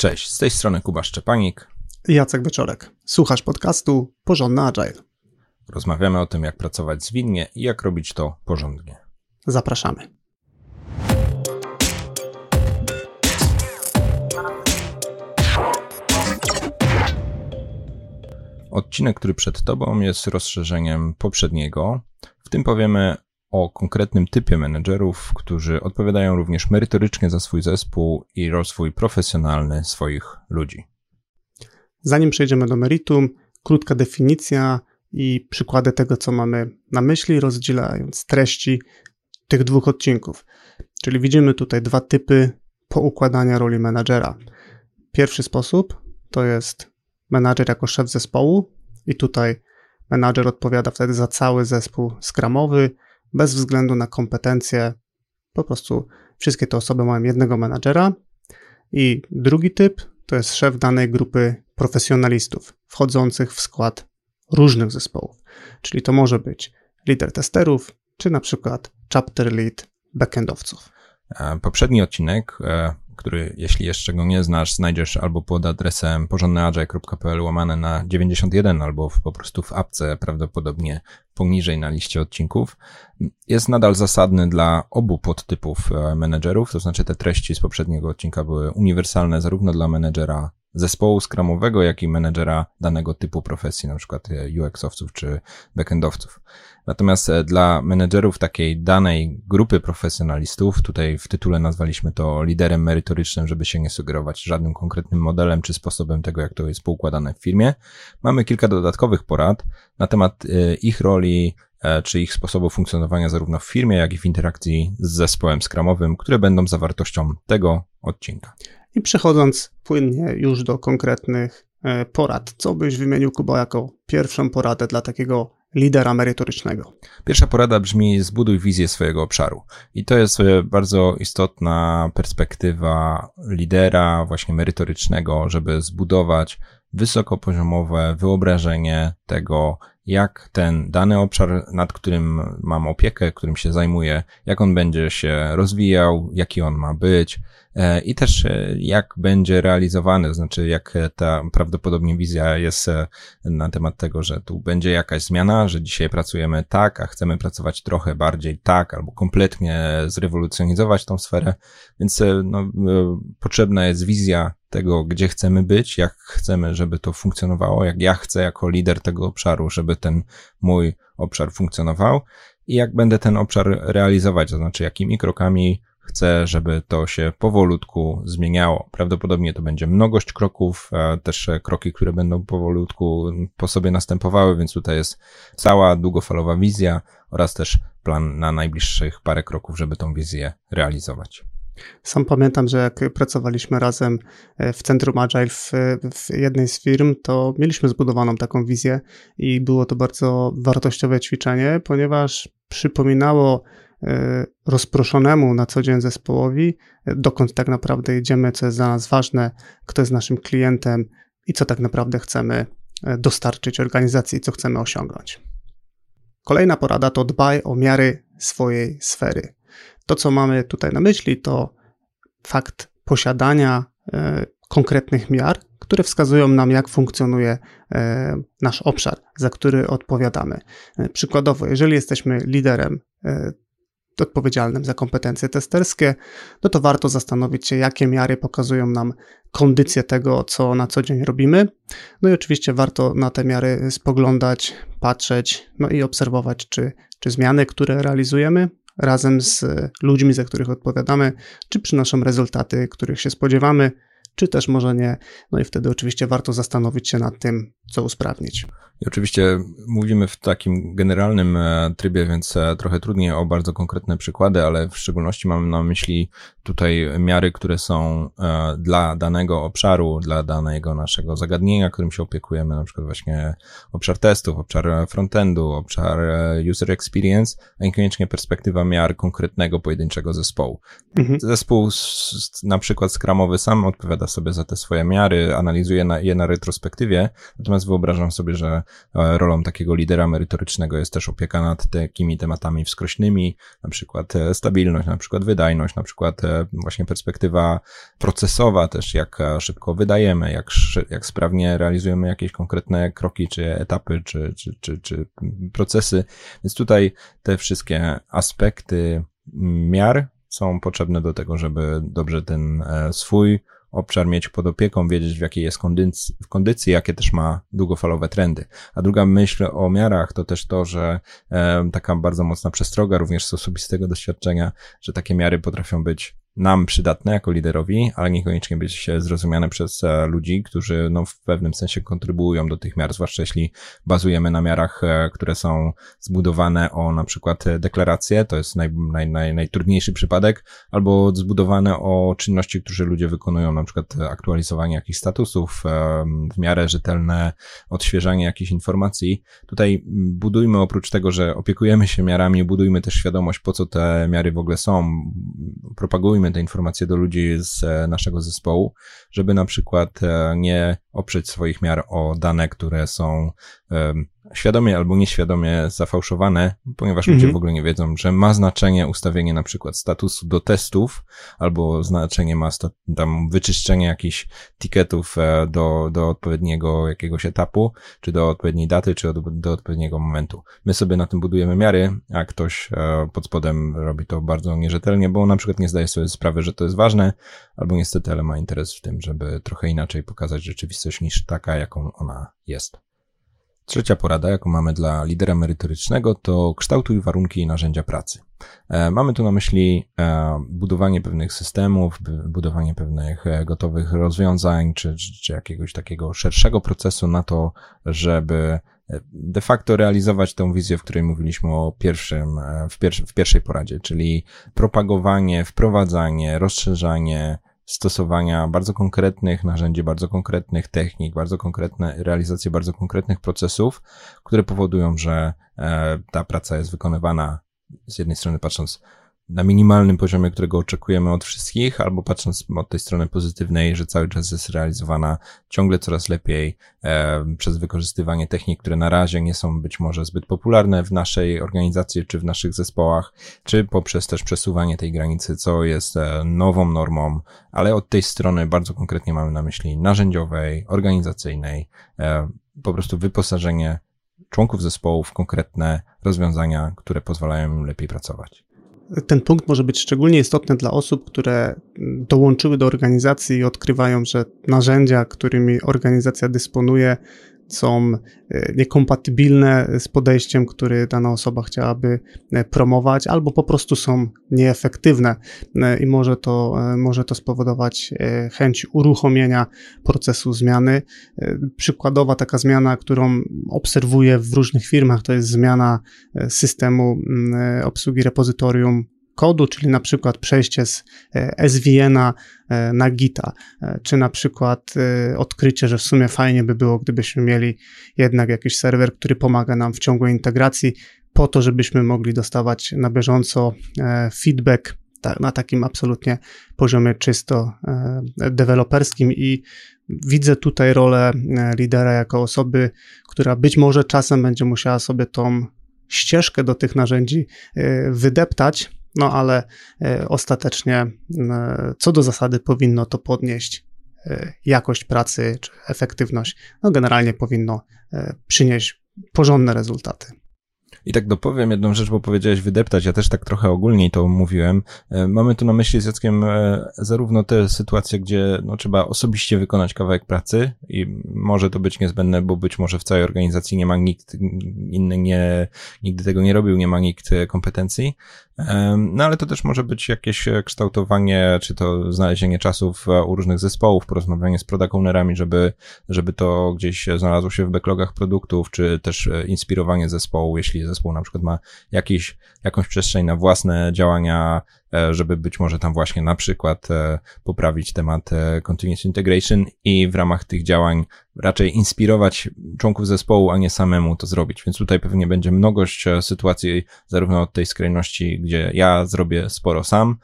Cześć, z tej strony Kuba Szczepanik. Jacek Wieczorek. Słuchasz podcastu Porządny Agile. Rozmawiamy o tym, jak pracować zwinnie i jak robić to porządnie. Zapraszamy. Odcinek, który przed Tobą jest rozszerzeniem poprzedniego. W tym powiemy o konkretnym typie menedżerów, którzy odpowiadają również merytorycznie za swój zespół i rozwój profesjonalny swoich ludzi. Zanim przejdziemy do meritum, krótka definicja i przykłady tego, co mamy na myśli, rozdzielając treści tych dwóch odcinków. Czyli widzimy tutaj dwa typy poukładania roli menadżera. Pierwszy sposób to jest menadżer jako szef zespołu i tutaj menadżer odpowiada wtedy za cały zespół skramowy, bez względu na kompetencje. Po prostu wszystkie te osoby mają jednego menadżera. I drugi typ to jest szef danej grupy profesjonalistów wchodzących w skład różnych zespołów. Czyli to może być lider testerów, czy na przykład chapter lead backendowców. Poprzedni odcinek e, który jeśli jeszcze go nie znasz, znajdziesz albo pod adresem porządnyagile.pl łamane na 91 albo w, po prostu w apce prawdopodobnie poniżej na liście odcinków. Jest nadal zasadny dla obu podtypów e, menedżerów, to znaczy te treści z poprzedniego odcinka były uniwersalne zarówno dla menedżera zespołu skramowego, jak i menedżera danego typu profesji, na przykład e, UX-owców czy backendowców. Natomiast e, dla menedżerów takiej danej grupy profesjonalistów, tutaj w tytule nazwaliśmy to liderem merytorycznym, żeby się nie sugerować żadnym konkretnym modelem czy sposobem tego, jak to jest poukładane w firmie, mamy kilka dodatkowych porad na temat e, ich roli, czy ich sposobu funkcjonowania zarówno w firmie, jak i w interakcji z zespołem skramowym, które będą zawartością tego odcinka. I przechodząc płynnie już do konkretnych e, porad, co byś wymienił Kuba jako pierwszą poradę dla takiego lidera merytorycznego? Pierwsza porada brzmi: zbuduj wizję swojego obszaru. I to jest bardzo istotna perspektywa lidera, właśnie merytorycznego, żeby zbudować wysokopoziomowe wyobrażenie tego, jak ten dany obszar, nad którym mam opiekę, którym się zajmuję, jak on będzie się rozwijał, jaki on ma być, E, i też e, jak będzie realizowany, znaczy jak ta prawdopodobnie wizja jest e, na temat tego, że tu będzie jakaś zmiana, że dzisiaj pracujemy tak, a chcemy pracować trochę bardziej tak, albo kompletnie zrewolucjonizować tą sferę, więc no, potrzebna jest wizja tego, gdzie chcemy być, jak chcemy, żeby to funkcjonowało, jak ja chcę jako lider tego obszaru, żeby ten mój obszar funkcjonował i jak będę ten obszar realizować, to znaczy jakimi krokami Chcę, żeby to się powolutku zmieniało. Prawdopodobnie to będzie mnogość kroków, też kroki, które będą powolutku po sobie następowały, więc tutaj jest cała długofalowa wizja oraz też plan na najbliższych parę kroków, żeby tą wizję realizować. Sam pamiętam, że jak pracowaliśmy razem e, w Centrum Agile w, w, jednej z firm, to mieliśmy zbudowaną taką wizję i było to bardzo wartościowe ćwiczenie, ponieważ przypominało E, rozproszonemu na co dzień zespołowi, e, dokąd tak naprawdę idziemy, co jest dla nas ważne, kto jest naszym klientem i co tak naprawdę chcemy dostarczyć organizacji, co chcemy osiągnąć. Kolejna porada to dbaj o miary swojej sfery. To, co mamy tutaj na myśli, to fakt posiadania konkretnych miar, które wskazują nam, jak funkcjonuje nasz obszar, za który odpowiadamy. Przykładowo, jeżeli jesteśmy liderem odpowiedzialnym za kompetencje testerskie, no to warto zastanowić się, jakie miary pokazują nam kondycję tego, co na co dzień robimy. No i oczywiście warto na te miary spoglądać, patrzeć, no i obserwować, czy, czy zmiany, które realizujemy razem z ludźmi, za których odpowiadamy, czy przynoszą rezultaty, których się spodziewamy, czy też może nie. No i wtedy oczywiście warto zastanowić się nad tym, co usprawnić. I oczywiście mówimy w takim generalnym e, trybie, więc e, trochę trudniej o bardzo konkretne przykłady, ale w szczególności mamy na myśli tutaj miary, które są e, dla danego obszaru, dla danego naszego zagadnienia, którym się opiekujemy, na przykład właśnie obszar testów, obszar frontendu, obszar user experience, a niekoniecznie perspektywa miar konkretnego pojedynczego zespołu. Mhm. Zespół na przykład skramowy sam odpowiada sobie za te swoje miary, analizuje je na retrospektywie, natomiast Natomiast wyobrażam sobie, że e, rolą takiego lidera merytorycznego jest też opieka nad takimi tematami wskrośnymi, na przykład e, stabilność, na przykład wydajność, na przykład e, właśnie perspektywa procesowa też, jak szybko wydajemy, jak, jak sprawnie realizujemy jakieś konkretne kroki, czy etapy, czy, czy, czy, czy procesy. Więc tutaj te wszystkie aspekty miar są potrzebne do tego, żeby dobrze ten swój obszar mieć pod opieką, wiedzieć w jakiej jest kondycji, w kondycji, jakie też ma długofalowe trendy. A druga myśl o miarach to też to, że e, taka bardzo mocna przestroga również z osobistego doświadczenia, że takie miary potrafią być nam przydatne jako liderowi, ale niekoniecznie być zrozumiane przez e, ludzi, którzy no, w pewnym sensie kontrybują do tych miar, zwłaszcza jeśli bazujemy na miarach, e, które są zbudowane o na przykład deklaracje, to jest naj, naj, naj, najtrudniejszy przypadek, albo zbudowane o czynności, które ludzie wykonują, na przykład aktualizowanie jakichś statusów, e, w miarę rzetelne odświeżanie jakichś informacji. Tutaj budujmy oprócz tego, że opiekujemy się miarami, budujmy też świadomość, po co te miary w ogóle są, propagujmy te informacje do ludzi z e, naszego zespołu, żeby na przykład e, nie oprzeć swoich miar o dane, które są świadomie albo nieświadomie zafałszowane, ponieważ ludzie mhm. w ogóle nie wiedzą, że ma znaczenie ustawienie na przykład statusu do testów, albo znaczenie ma tam wyczyszczenie jakichś tiketów e, do, do odpowiedniego jakiegoś etapu, czy do odpowiedniej daty, czy do, do odpowiedniego momentu. My sobie na tym budujemy miary, a ktoś e, pod spodem robi to bardzo nierzetelnie, bo na przykład nie zdaje sobie sprawy, że to jest ważne, albo niestety, ale ma interes w tym, żeby trochę inaczej pokazać rzeczywistość niż taka, jaką ona jest. Trzecia porada, jaką mamy dla lidera merytorycznego, to kształtuj warunki i narzędzia pracy. E, mamy tu na myśli e, budowanie pewnych systemów, budowanie pewnych e, gotowych rozwiązań, czy, czy jakiegoś takiego szerszego procesu na to, żeby de facto realizować tę wizję, w której mówiliśmy o pierwszym, w, pierwszy, w pierwszej poradzie, czyli propagowanie, wprowadzanie, rozszerzanie, stosowania bardzo konkretnych narzędzi, bardzo konkretnych technik, bardzo konkretne, realizację bardzo konkretnych procesów, które powodują, że e, ta praca jest wykonywana z jednej strony patrząc na minimalnym poziomie, którego oczekujemy od wszystkich, albo patrząc od tej strony pozytywnej, że cały czas jest realizowana ciągle coraz lepiej e, przez wykorzystywanie technik, które na razie nie są być może zbyt popularne w naszej organizacji czy w naszych zespołach, czy poprzez też przesuwanie tej granicy, co jest e, nową normą, ale od tej strony bardzo konkretnie mamy na myśli narzędziowej, organizacyjnej, e, po prostu wyposażenie członków zespołu w konkretne rozwiązania, które pozwalają im lepiej pracować. Ten punkt może być szczególnie istotny dla osób, które dołączyły do organizacji i odkrywają, że narzędzia, którymi organizacja dysponuje, są e, niekompatybilne z podejściem, który dana osoba chciałaby e, promować, albo po prostu są nieefektywne e, i może to, może to spowodować chęć uruchomienia procesu zmiany. Przykładowa taka zmiana, którą obserwuję w różnych firmach, to jest zmiana systemu obsługi repozytorium kodu, czyli na przykład przejście z e, SVN-a e, na Gita, e, czy na przykład odkrycie, że w sumie fajnie by było, gdybyśmy mieli jednak jakiś serwer, który pomaga nam w ciągłej integracji, po to, żebyśmy mogli dostawać na bieżąco feedback na takim absolutnie poziomie czysto deweloperskim. I widzę tutaj rolę lidera jako osoby, która być może czasem będzie musiała sobie tą ścieżkę do tych narzędzi wydeptać, no ale e, ostatecznie e, co do zasady powinno to podnieść e, jakość pracy czy efektywność. No generalnie powinno przynieść porządne rezultaty. I tak dopowiem jedną rzecz, bo powiedziałeś wydeptać, ja też tak trochę ogólniej to mówiłem. Mamy tu na myśli z Jackiem zarówno te sytuacje, gdzie no, trzeba osobiście wykonać kawałek pracy i może to być niezbędne, bo być może w całej organizacji nie ma nikt inny, nie, nigdy tego nie robił, nie ma nikt kompetencji, no ale to też może być jakieś e, kształtowanie, czy to znalezienie czasów e, u różnych zespołów, porozmawianie z product ownerami, żeby, żeby to gdzieś znalazło się w backlogach produktów, czy też e, inspirowanie zespołu, jeśli zespół na przykład ma jakiś, jakąś przestrzeń na własne działania E, żeby być może tam właśnie na przykład e, poprawić temat e, continuous integration i w ramach tych działań raczej inspirować członków zespołu, a nie samemu to zrobić. Więc tutaj pewnie będzie mnogość sytuacji, zarówno od tej skrajności, gdzie ja zrobię sporo sam,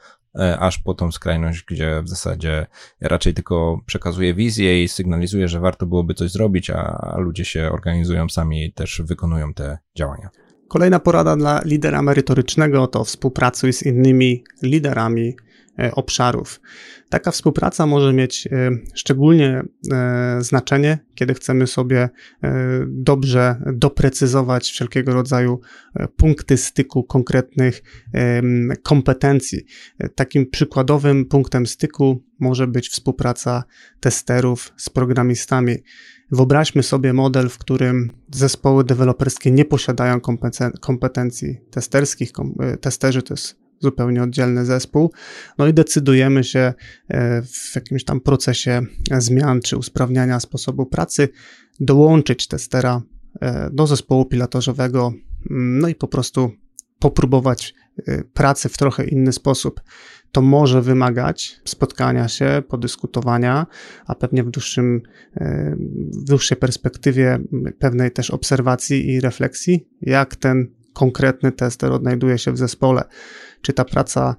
aż po tą skrajność, gdzie w zasadzie raczej tylko przekazuję wizję i sygnalizuję, że warto byłoby coś zrobić, a ludzie się organizują sami i też wykonują te działania. Kolejna porada dla lidera merytorycznego to współpracuj z innymi liderami E, obszarów. Taka współpraca może mieć e, szczególnie e, znaczenie, kiedy chcemy sobie dobrze doprecyzować wszelkiego rodzaju punkty styku konkretnych kompetencji. Takim przykładowym punktem styku może być współpraca testerów z programistami. Wyobraźmy sobie model, w którym zespoły deweloperskie nie posiadają kompetencji testerskich. Testerzy to jest zupełnie oddzielny zespół. No i decydujemy się e, w jakimś tam procesie zmian czy usprawniania sposobu pracy dołączyć testera e, do zespołu pilotażowego, mm, no i po prostu popróbować e, pracy w trochę inny sposób. To może wymagać spotkania się, podyskutowania, a pewnie w, dłuższym, w dłuższej perspektywie pewnej też obserwacji i refleksji, jak ten konkretny tester odnajduje się w zespole czy ta praca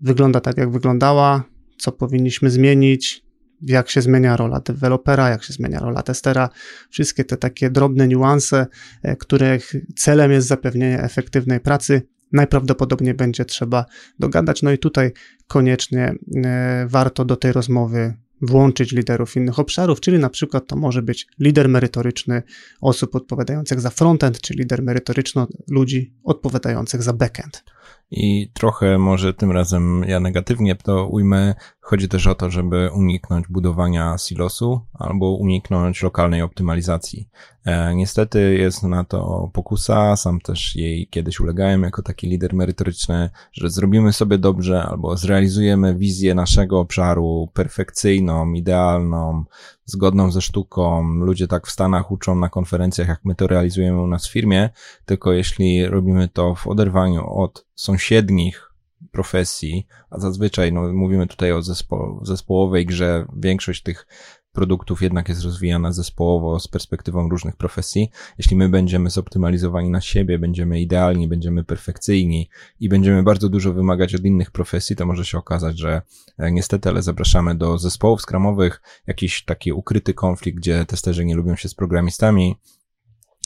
wygląda tak, jak wyglądała, co powinniśmy zmienić, jak się zmienia rola dewelopera, jak się zmienia rola testera, wszystkie te takie drobne niuanse, e, których celem jest zapewnienie efektywnej pracy, najprawdopodobniej będzie trzeba dogadać. No i tutaj koniecznie e, warto do tej rozmowy włączyć liderów innych obszarów, czyli na przykład to może być lider merytoryczny osób odpowiadających za frontend, czy lider merytoryczny ludzi odpowiadających za backend. I trochę może tym razem ja negatywnie to ujmę. Chodzi też o to, żeby uniknąć budowania silosu albo uniknąć lokalnej optymalizacji. E, niestety jest na to pokusa, sam też jej kiedyś ulegałem jako taki lider merytoryczny, że zrobimy sobie dobrze albo zrealizujemy wizję naszego obszaru perfekcyjną, idealną, zgodną ze sztuką. Ludzie tak w Stanach uczą na konferencjach, jak my to realizujemy u nas w firmie, tylko jeśli robimy to w oderwaniu od sąsiednich profesji, a zazwyczaj no, mówimy tutaj o zespo zespołowej grze, większość tych produktów jednak jest rozwijana zespołowo z perspektywą różnych profesji. Jeśli my będziemy zoptymalizowani na siebie, będziemy idealni, będziemy perfekcyjni i będziemy bardzo dużo wymagać od innych profesji, to może się okazać, że e, niestety, ale zapraszamy do zespołów skramowych jakiś taki ukryty konflikt, gdzie testerzy nie lubią się z programistami,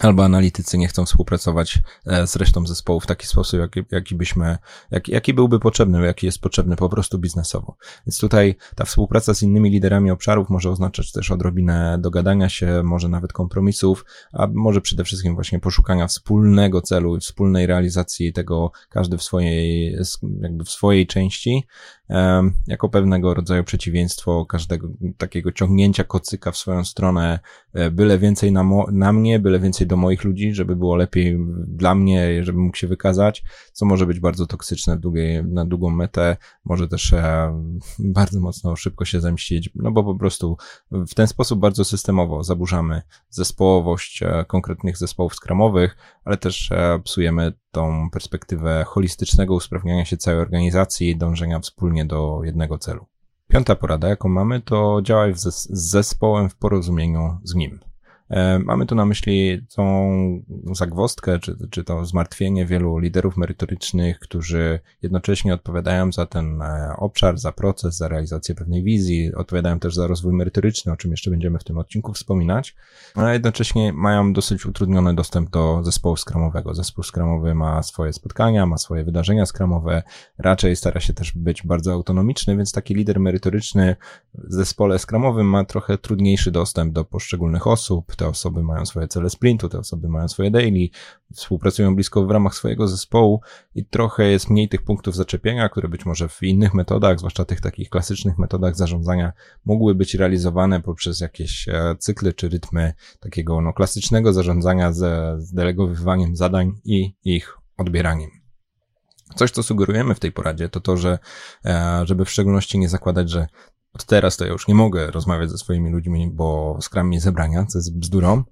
albo analitycy nie chcą współpracować e, z resztą zespołu w taki sposób, jaki, jaki byśmy, jaki, jaki byłby potrzebny, jaki jest potrzebny po prostu biznesowo. Więc tutaj ta współpraca z innymi liderami obszarów może oznaczać też odrobinę dogadania się, może nawet kompromisów, a może przede wszystkim właśnie poszukania wspólnego celu wspólnej realizacji tego każdy w swojej, jakby w swojej części, jako pewnego rodzaju przeciwieństwo każdego takiego ciągnięcia kocyka w swoją stronę, e, byle więcej na, mo- na mnie, byle więcej do moich ludzi, żeby było lepiej dla mnie, żeby mógł się wykazać, co może być bardzo toksyczne w długiej, na długą metę, może też e, bardzo mocno szybko się zemścić, no bo po prostu w ten sposób bardzo systemowo zaburzamy zespołowość e, konkretnych zespołów skramowych, ale też psujemy tą perspektywę holistycznego usprawniania się całej organizacji i dążenia wspólnie do jednego celu. Piąta porada, jaką mamy, to działaj z zespołem w porozumieniu z nim. E, mamy tu na myśli tą zagwostkę, czy, czy to zmartwienie wielu liderów merytorycznych, którzy jednocześnie odpowiadają za ten e, obszar, za proces, za realizację pewnej wizji, odpowiadają też za rozwój merytoryczny, o czym jeszcze będziemy w tym odcinku wspominać, a jednocześnie mają dosyć utrudniony dostęp do zespołu skramowego. Zespół skramowy ma swoje spotkania, ma swoje wydarzenia skramowe, raczej stara się też być bardzo autonomiczny, więc taki lider merytoryczny w zespole skramowym ma trochę trudniejszy dostęp do poszczególnych osób, te osoby mają swoje cele sprintu, te osoby mają swoje daily, współpracują blisko w ramach swojego zespołu i trochę jest mniej tych punktów zaczepienia, które być może w innych metodach, zwłaszcza tych takich klasycznych metodach zarządzania, mogły być realizowane poprzez jakieś e, cykly czy rytmy takiego no, klasycznego zarządzania ze zdelegowywaniem zadań i ich odbieraniem. Coś, co sugerujemy w tej poradzie, to to, że e, żeby w szczególności nie zakładać, że od teraz to ja już nie mogę rozmawiać ze swoimi ludźmi, bo Scrum mnie zabrania, co jest bzdurą.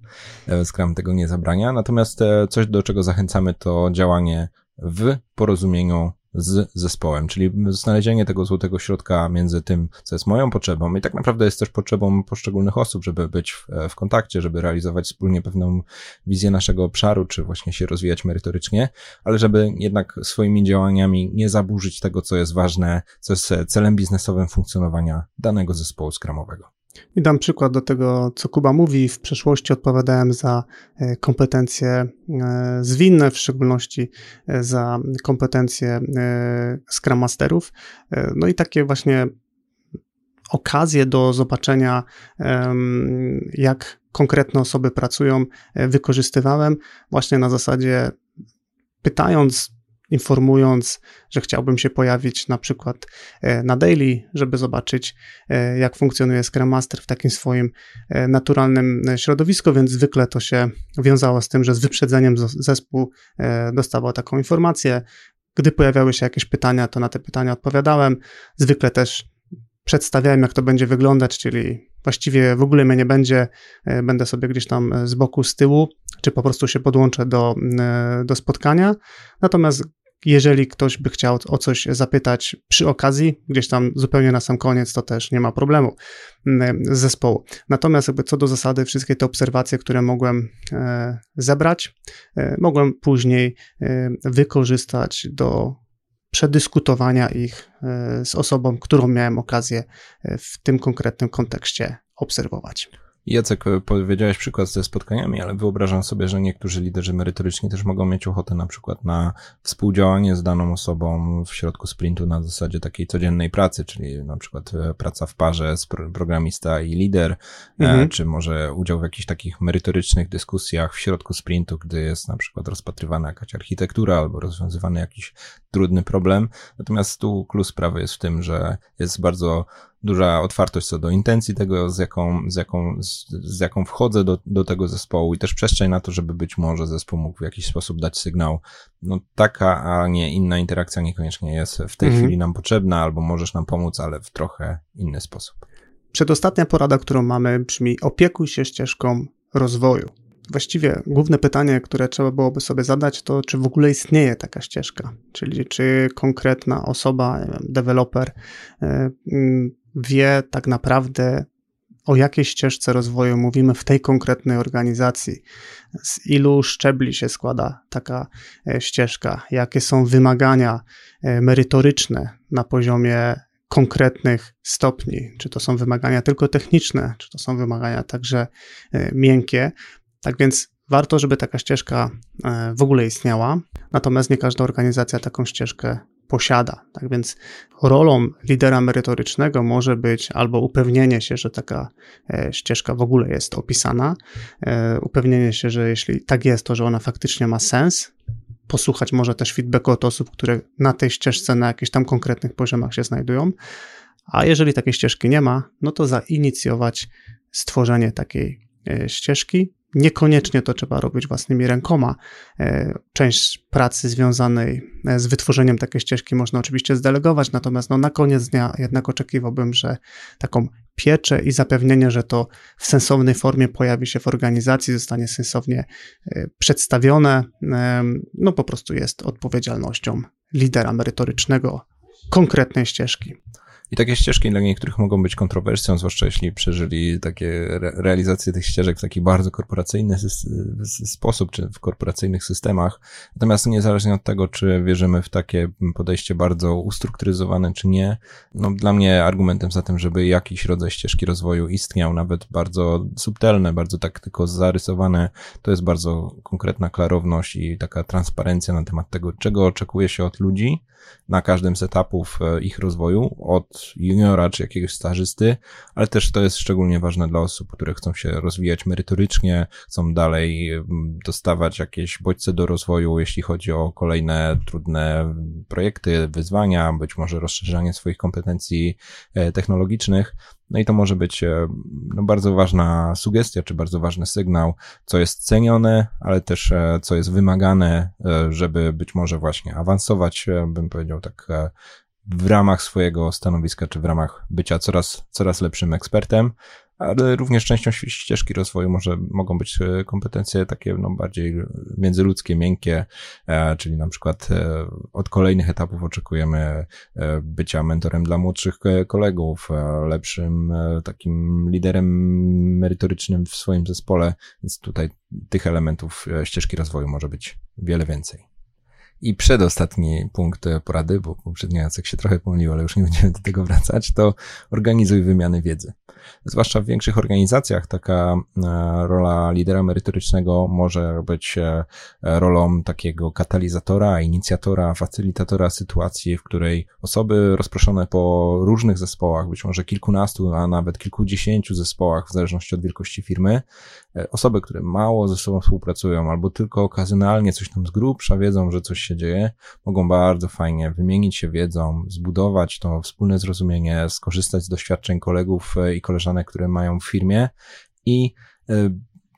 E, Scrum tego nie zabrania. Natomiast e, coś, do czego zachęcamy, to działanie w porozumieniu z zespołem, czyli znalezienie tego złotego środka między tym, co jest moją potrzebą i tak naprawdę jest też potrzebą poszczególnych osób, żeby być w, w kontakcie, żeby realizować wspólnie pewną wizję naszego obszaru, czy właśnie się rozwijać merytorycznie, ale żeby jednak swoimi działaniami nie zaburzyć tego, co jest ważne, co jest celem biznesowym funkcjonowania danego zespołu skramowego. I dam przykład do tego, co Kuba mówi. W przeszłości odpowiadałem za e, kompetencje e, zwinne, w szczególności e, za kompetencje Scrum Masterów. No i takie właśnie okazje do zobaczenia, jak konkretne osoby pracują, wykorzystywałem właśnie na zasadzie pytając informując, że chciałbym się pojawić na przykład e, na daily, żeby zobaczyć, e, jak funkcjonuje Scrum Master w takim swoim e, naturalnym środowisku, więc zwykle to się wiązało z tym, że z wyprzedzeniem zespół dostawał taką informację. Gdy pojawiały się jakieś pytania, to na te pytania odpowiadałem. Zwykle też przedstawiałem, jak to będzie wyglądać, czyli właściwie w ogóle mnie nie będzie, będę sobie gdzieś tam z boku, z tyłu, czy po prostu się podłączę do, do spotkania. Natomiast jeżeli ktoś by chciał o coś zapytać przy okazji, gdzieś tam zupełnie na sam koniec, to też nie ma problemu mm, z zespołu. Natomiast jakby co do zasady, wszystkie te obserwacje, które mogłem e, zebrać, e, mogłem później e, wykorzystać do przedyskutowania ich z osobą, którą miałem okazję w tym konkretnym kontekście obserwować. Jacek, e, powiedziałeś przykład ze spotkaniami, ale wyobrażam sobie, że niektórzy liderzy merytoryczni też mogą mieć ochotę na przykład na współdziałanie z daną osobą w środku sprintu na zasadzie takiej codziennej pracy, czyli na przykład e, praca w parze z programista i lider, e, mhm. czy może udział w jakichś takich merytorycznych dyskusjach w środku sprintu, gdy jest na przykład rozpatrywana jakaś architektura albo rozwiązywany jakiś trudny problem. Natomiast tu klucz sprawy jest w tym, że jest bardzo duża otwartość co do intencji tego, z jaką, z jaką, z, z, jaką wchodzę do, do tego zespołu i też przestrzeń na to, żeby być może zespół mógł w jakiś sposób dać sygnał, no taka, a nie inna interakcja niekoniecznie jest w tej mhm. chwili nam potrzebna, albo możesz nam pomóc, ale w trochę inny sposób. Przedostatnia porada, którą mamy brzmi opiekuj się ścieżką rozwoju. Właściwie główne pytanie, które trzeba byłoby sobie zadać, to czy w ogóle istnieje taka ścieżka, czyli czy konkretna osoba, deweloper, e, wie tak naprawdę, o jakiej ścieżce rozwoju mówimy w tej konkretnej organizacji, z ilu szczebli się składa taka e, ścieżka, jakie są wymagania e, merytoryczne na poziomie konkretnych stopni, czy to są wymagania tylko techniczne, czy to są wymagania także e, miękkie. Tak więc warto, żeby taka ścieżka w ogóle istniała, natomiast nie każda organizacja taką ścieżkę posiada. Tak więc rolą lidera merytorycznego może być albo upewnienie się, że taka e, ścieżka w ogóle jest opisana, e, upewnienie się, że jeśli tak jest, to że ona faktycznie ma sens, posłuchać może też feedbacku od osób, które na tej ścieżce na jakichś tam konkretnych poziomach się znajdują, a jeżeli takiej ścieżki nie ma, no to zainicjować stworzenie takiej e, ścieżki, Niekoniecznie to trzeba robić własnymi rękoma. E, część pracy związanej e, z wytworzeniem takiej ścieżki można oczywiście zdelegować, natomiast no, na koniec dnia jednak oczekiwałbym, że taką pieczę i zapewnienie, że to w sensownej formie pojawi się w organizacji, zostanie sensownie e, przedstawione, no po prostu jest odpowiedzialnością lidera merytorycznego konkretnej ścieżki. I takie ścieżki dla niektórych mogą być kontrowersją, zwłaszcza jeśli przeżyli takie re tych ścieżek w taki bardzo korporacyjny sposób, czy w korporacyjnych systemach. Natomiast niezależnie od tego, czy wierzymy w takie podejście bardzo ustrukturyzowane, czy nie, no dla mnie argumentem za tym, żeby jakiś rodzaj ścieżki rozwoju istniał, nawet bardzo subtelne, bardzo tak tylko zarysowane, to jest bardzo konkretna klarowność i taka transparencja na temat tego, czego oczekuje się od ludzi na każdym z etapów e, ich rozwoju, od juniora czy jakiegoś stażysty, ale też to jest szczególnie ważne dla osób, które chcą się rozwijać merytorycznie, chcą dalej dostawać jakieś bodźce do rozwoju, jeśli chodzi o kolejne trudne projekty, wyzwania, być może rozszerzanie swoich kompetencji e, technologicznych. No i to może być e, no, bardzo ważna sugestia, czy bardzo ważny sygnał, co jest cenione, ale też e, co jest wymagane, żeby być może właśnie awansować, bym powiedział tak w ramach swojego stanowiska, czy w ramach bycia coraz, coraz lepszym ekspertem, ale również częścią ścieżki rozwoju może, mogą być e, kompetencje takie no, bardziej międzyludzkie, miękkie, e, czyli na przykład e, od kolejnych etapów oczekujemy bycia mentorem dla młodszych kolegów, lepszym takim liderem merytorycznym w swoim zespole, więc tutaj tych elementów ścieżki rozwoju może być wiele więcej. I przedostatni punkt porady, bo poprzedni Jacek się trochę pomylił, ale już nie będziemy do tego wracać, to organizuj wymiany wiedzy. Zwłaszcza w większych organizacjach taka e, rola lidera merytorycznego może być e, rolą takiego katalizatora, inicjatora, facylitatora sytuacji, w której osoby rozproszone po różnych zespołach, być może kilkunastu, a nawet kilkudziesięciu zespołach, w zależności od wielkości firmy, osoby, które mało ze sobą współpracują albo tylko okazjonalnie coś tam z grubsza wiedzą, że coś się dzieje, mogą bardzo fajnie wymienić się wiedzą, zbudować to wspólne zrozumienie, skorzystać z doświadczeń kolegów i koleżanek, które mają w firmie i e,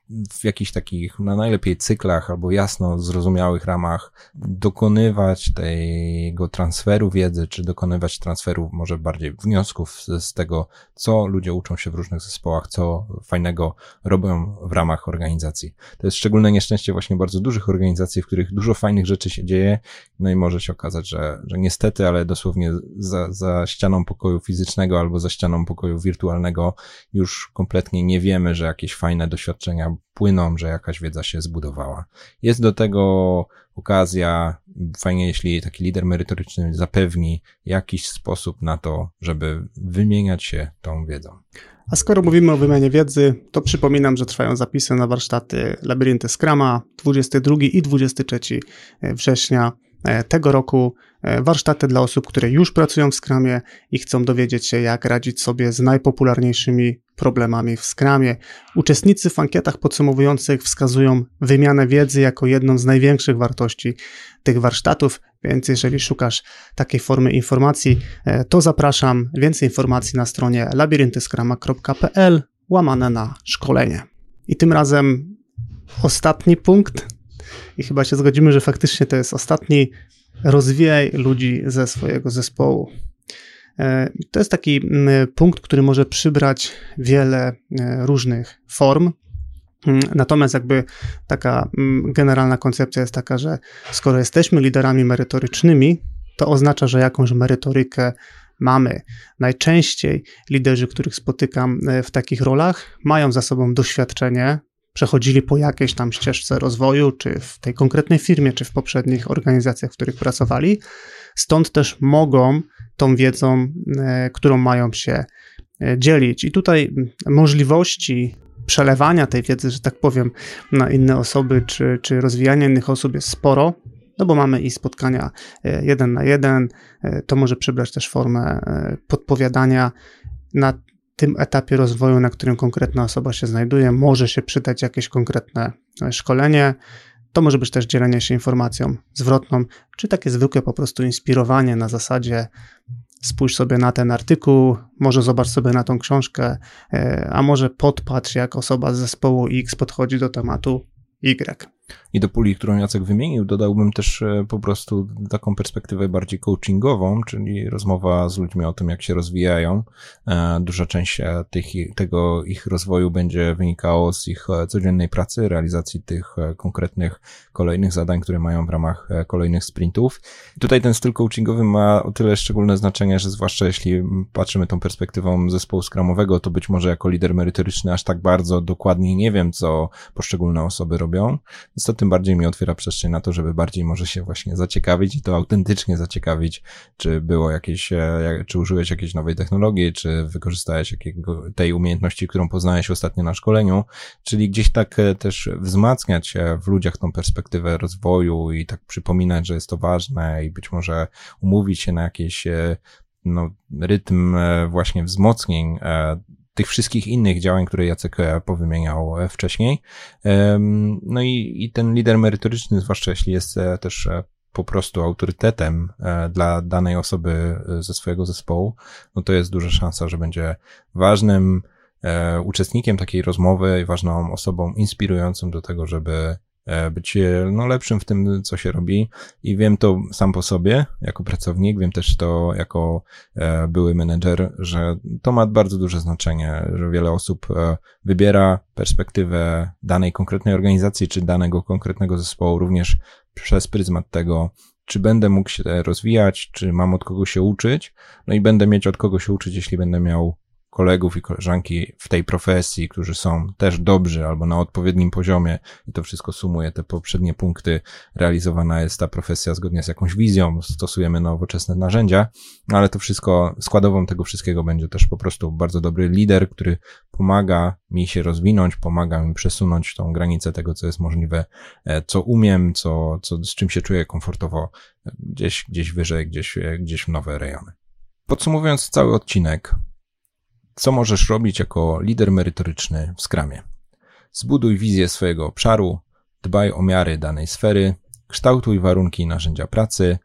w jakichś takich, na najlepiej cyklach albo jasno zrozumiałych ramach dokonywać tego transferu wiedzy, czy dokonywać transferu może bardziej wniosków z, z, tego, co ludzie uczą się w różnych zespołach, co fajnego robią w ramach organizacji. To jest szczególne nieszczęście właśnie bardzo dużych organizacji, w których dużo fajnych rzeczy się dzieje, no i może się okazać, że, że niestety, ale dosłownie za, za ścianą pokoju fizycznego albo za ścianą pokoju wirtualnego już kompletnie nie wiemy, że jakieś fajne doświadczenia płyną, że jakaś wiedza się zbudowała. Jest do tego okazja, fajnie jeśli taki lider merytoryczny zapewni jakiś sposób na to, żeby wymieniać się tą wiedzą. A skoro mówimy o wymianie wiedzy, to przypominam, że trwają zapisy na warsztaty Labirynty Scrama 22 i 23 września tego roku. E, warsztaty dla osób, które już pracują w Scrumie i chcą dowiedzieć się, jak radzić sobie z najpopularniejszymi problemami w Scrumie. Uczestnicy w ankietach podsumowujących wskazują wymianę wiedzy jako jedną z największych wartości tych warsztatów, więc jeżeli szukasz takiej formy informacji, e, to zapraszam. Więcej informacji na stronie labiryntyskrama.pl łamane na szkolenie. I tym razem ostatni punkt, i chyba się zgodzimy, że faktycznie to jest ostatni. Rozwijaj ludzi ze swojego zespołu. E, to jest taki punkt, który może przybrać wiele e, różnych form. Mm, natomiast jakby taka generalna koncepcja jest taka, że skoro jesteśmy liderami merytorycznymi, to oznacza, że jakąś merytorykę mamy. Najczęściej liderzy, których spotykam e, w takich rolach, mają za sobą doświadczenie, przechodzili po jakiejś tam ścieżce rozwoju, czy w tej konkretnej firmie, czy w poprzednich organizacjach, w których pracowali. Stąd też mogą tą wiedzą, e, którą mają się e, dzielić. I tutaj możliwości przelewania tej wiedzy, że tak powiem, na inne osoby, czy, czy rozwijania innych osób jest sporo, no bo mamy i spotkania e, jeden na jeden, to może przybrać też formę podpowiadania na tym etapie rozwoju, na którym konkretna osoba się znajduje, może się przydać jakieś konkretne szkolenie. To może być też dzielenie się informacją zwrotną, czy takie zwykłe po prostu inspirowanie na zasadzie spójrz sobie na ten artykuł, może zobacz sobie na tą książkę, e, a może podpatrz, jak osoba z zespołu X podchodzi do tematu Y. I do puli, którą Jacek wymienił, dodałbym też e, po prostu taką perspektywę bardziej coachingową, czyli rozmowa z ludźmi o tym, jak się rozwijają. E, duża część e, tych, tego ich rozwoju będzie wynikało z ich codziennej pracy, realizacji tych konkretnych kolejnych zadań, które mają w ramach kolejnych sprintów. Tutaj ten styl coachingowy ma o tyle szczególne znaczenie, że zwłaszcza jeśli patrzymy tą perspektywą zespołu skramowego, to być może jako lider merytoryczny aż tak bardzo dokładnie nie wiem, co poszczególne osoby robią, to tym bardziej mi otwiera przestrzeń na to, żeby bardziej może się właśnie zaciekawić i to autentycznie zaciekawić, czy było jakieś, e, czy użyłeś jakiejś nowej technologii, czy wykorzystałeś jakiego, tej umiejętności, którą poznałeś ostatnio na szkoleniu, czyli gdzieś tak e, też wzmacniać w ludziach tą perspektywę rozwoju i tak przypominać, że jest to ważne i być może umówić się na jakieś e, no, rytm właśnie wzmocnień tych wszystkich innych działań, które Jacek e, powymieniał e, wcześniej. No i, i ten lider merytoryczny, zwłaszcza jeśli jest e, też po prostu autorytetem dla danej osoby ze swojego zespołu, no to jest duża szansa, że będzie ważnym uczestnikiem takiej rozmowy i ważną osobą inspirującą do tego, żeby być e, no, lepszym w tym, co się robi. I wiem to sam po sobie, jako pracownik, wiem też to jako e, były menedżer, że to ma bardzo duże znaczenie, że wiele osób wybiera perspektywę danej konkretnej organizacji czy danego konkretnego zespołu również przez pryzmat tego, czy będę mógł się rozwijać, czy mam od kogo się uczyć, no i będę mieć od kogo się uczyć, jeśli będę miał kolegów i koleżanki w tej profesji, którzy są też dobrzy albo na odpowiednim poziomie i to wszystko sumuje te poprzednie punkty. Realizowana jest ta profesja zgodnie z jakąś wizją, stosujemy nowoczesne narzędzia, ale to wszystko, składową tego wszystkiego będzie też po prostu bardzo dobry lider, który pomaga mi się rozwinąć, pomaga mi przesunąć tą granicę tego, co jest możliwe, e, co umiem, co, co, z czym się czuję komfortowo, e, gdzieś, gdzieś wyżej, gdzieś, e, gdzieś w nowe rejony. Podsumowując cały odcinek, co możesz robić jako lider merytoryczny w Scrumie? Zbuduj wizję swojego obszaru, dbaj o miary danej sfery, kształtuj warunki i narzędzia pracy,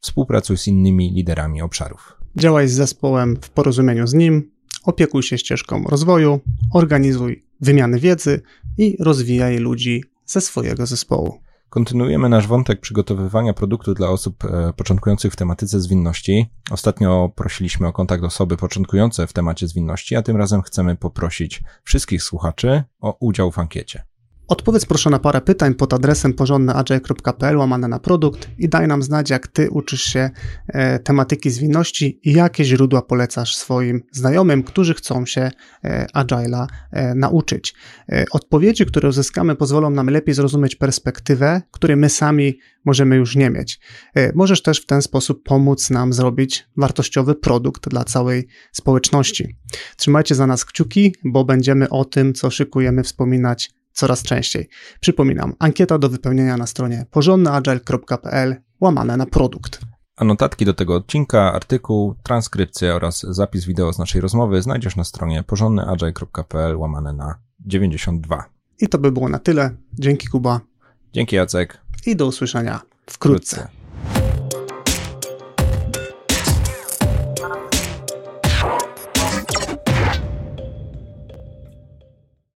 współpracuj z innymi liderami obszarów. Działaj z zespołem w porozumieniu z nim, opiekuj się ścieżką rozwoju, organizuj wymiany wiedzy i rozwijaj ludzi ze swojego zespołu. Kontynuujemy nasz wątek przygotowywania produktu dla osób e, początkujących w tematyce zwinności. Ostatnio prosiliśmy o kontakt osoby początkujące w temacie zwinności, a tym razem chcemy poprosić wszystkich słuchaczy o udział w ankiecie. Odpowiedz proszę na parę pytań pod adresem porządnyagile.pl łamane na produkt i daj nam znać, jak ty uczysz się e, tematyki zwinności i jakie źródła polecasz swoim znajomym, którzy chcą się e, Agile'a e, nauczyć. E, odpowiedzi, które uzyskamy, pozwolą nam lepiej zrozumieć perspektywę, której my sami możemy już nie mieć. E, możesz też w ten sposób pomóc nam zrobić wartościowy produkt dla całej społeczności. Trzymajcie za nas kciuki, bo będziemy o tym, co szykujemy, wspominać coraz częściej. Przypominam, ankieta do wypełnienia na stronie porządnyagile.pl łamane na produkt. A notatki do tego odcinka, artykuł, transkrypcję oraz zapis wideo z naszej rozmowy znajdziesz na stronie porządnyagile.pl łamane na 92. I to by było na tyle. Dzięki Kuba. Dzięki Jacek. I do usłyszenia wkrótce. wkrótce.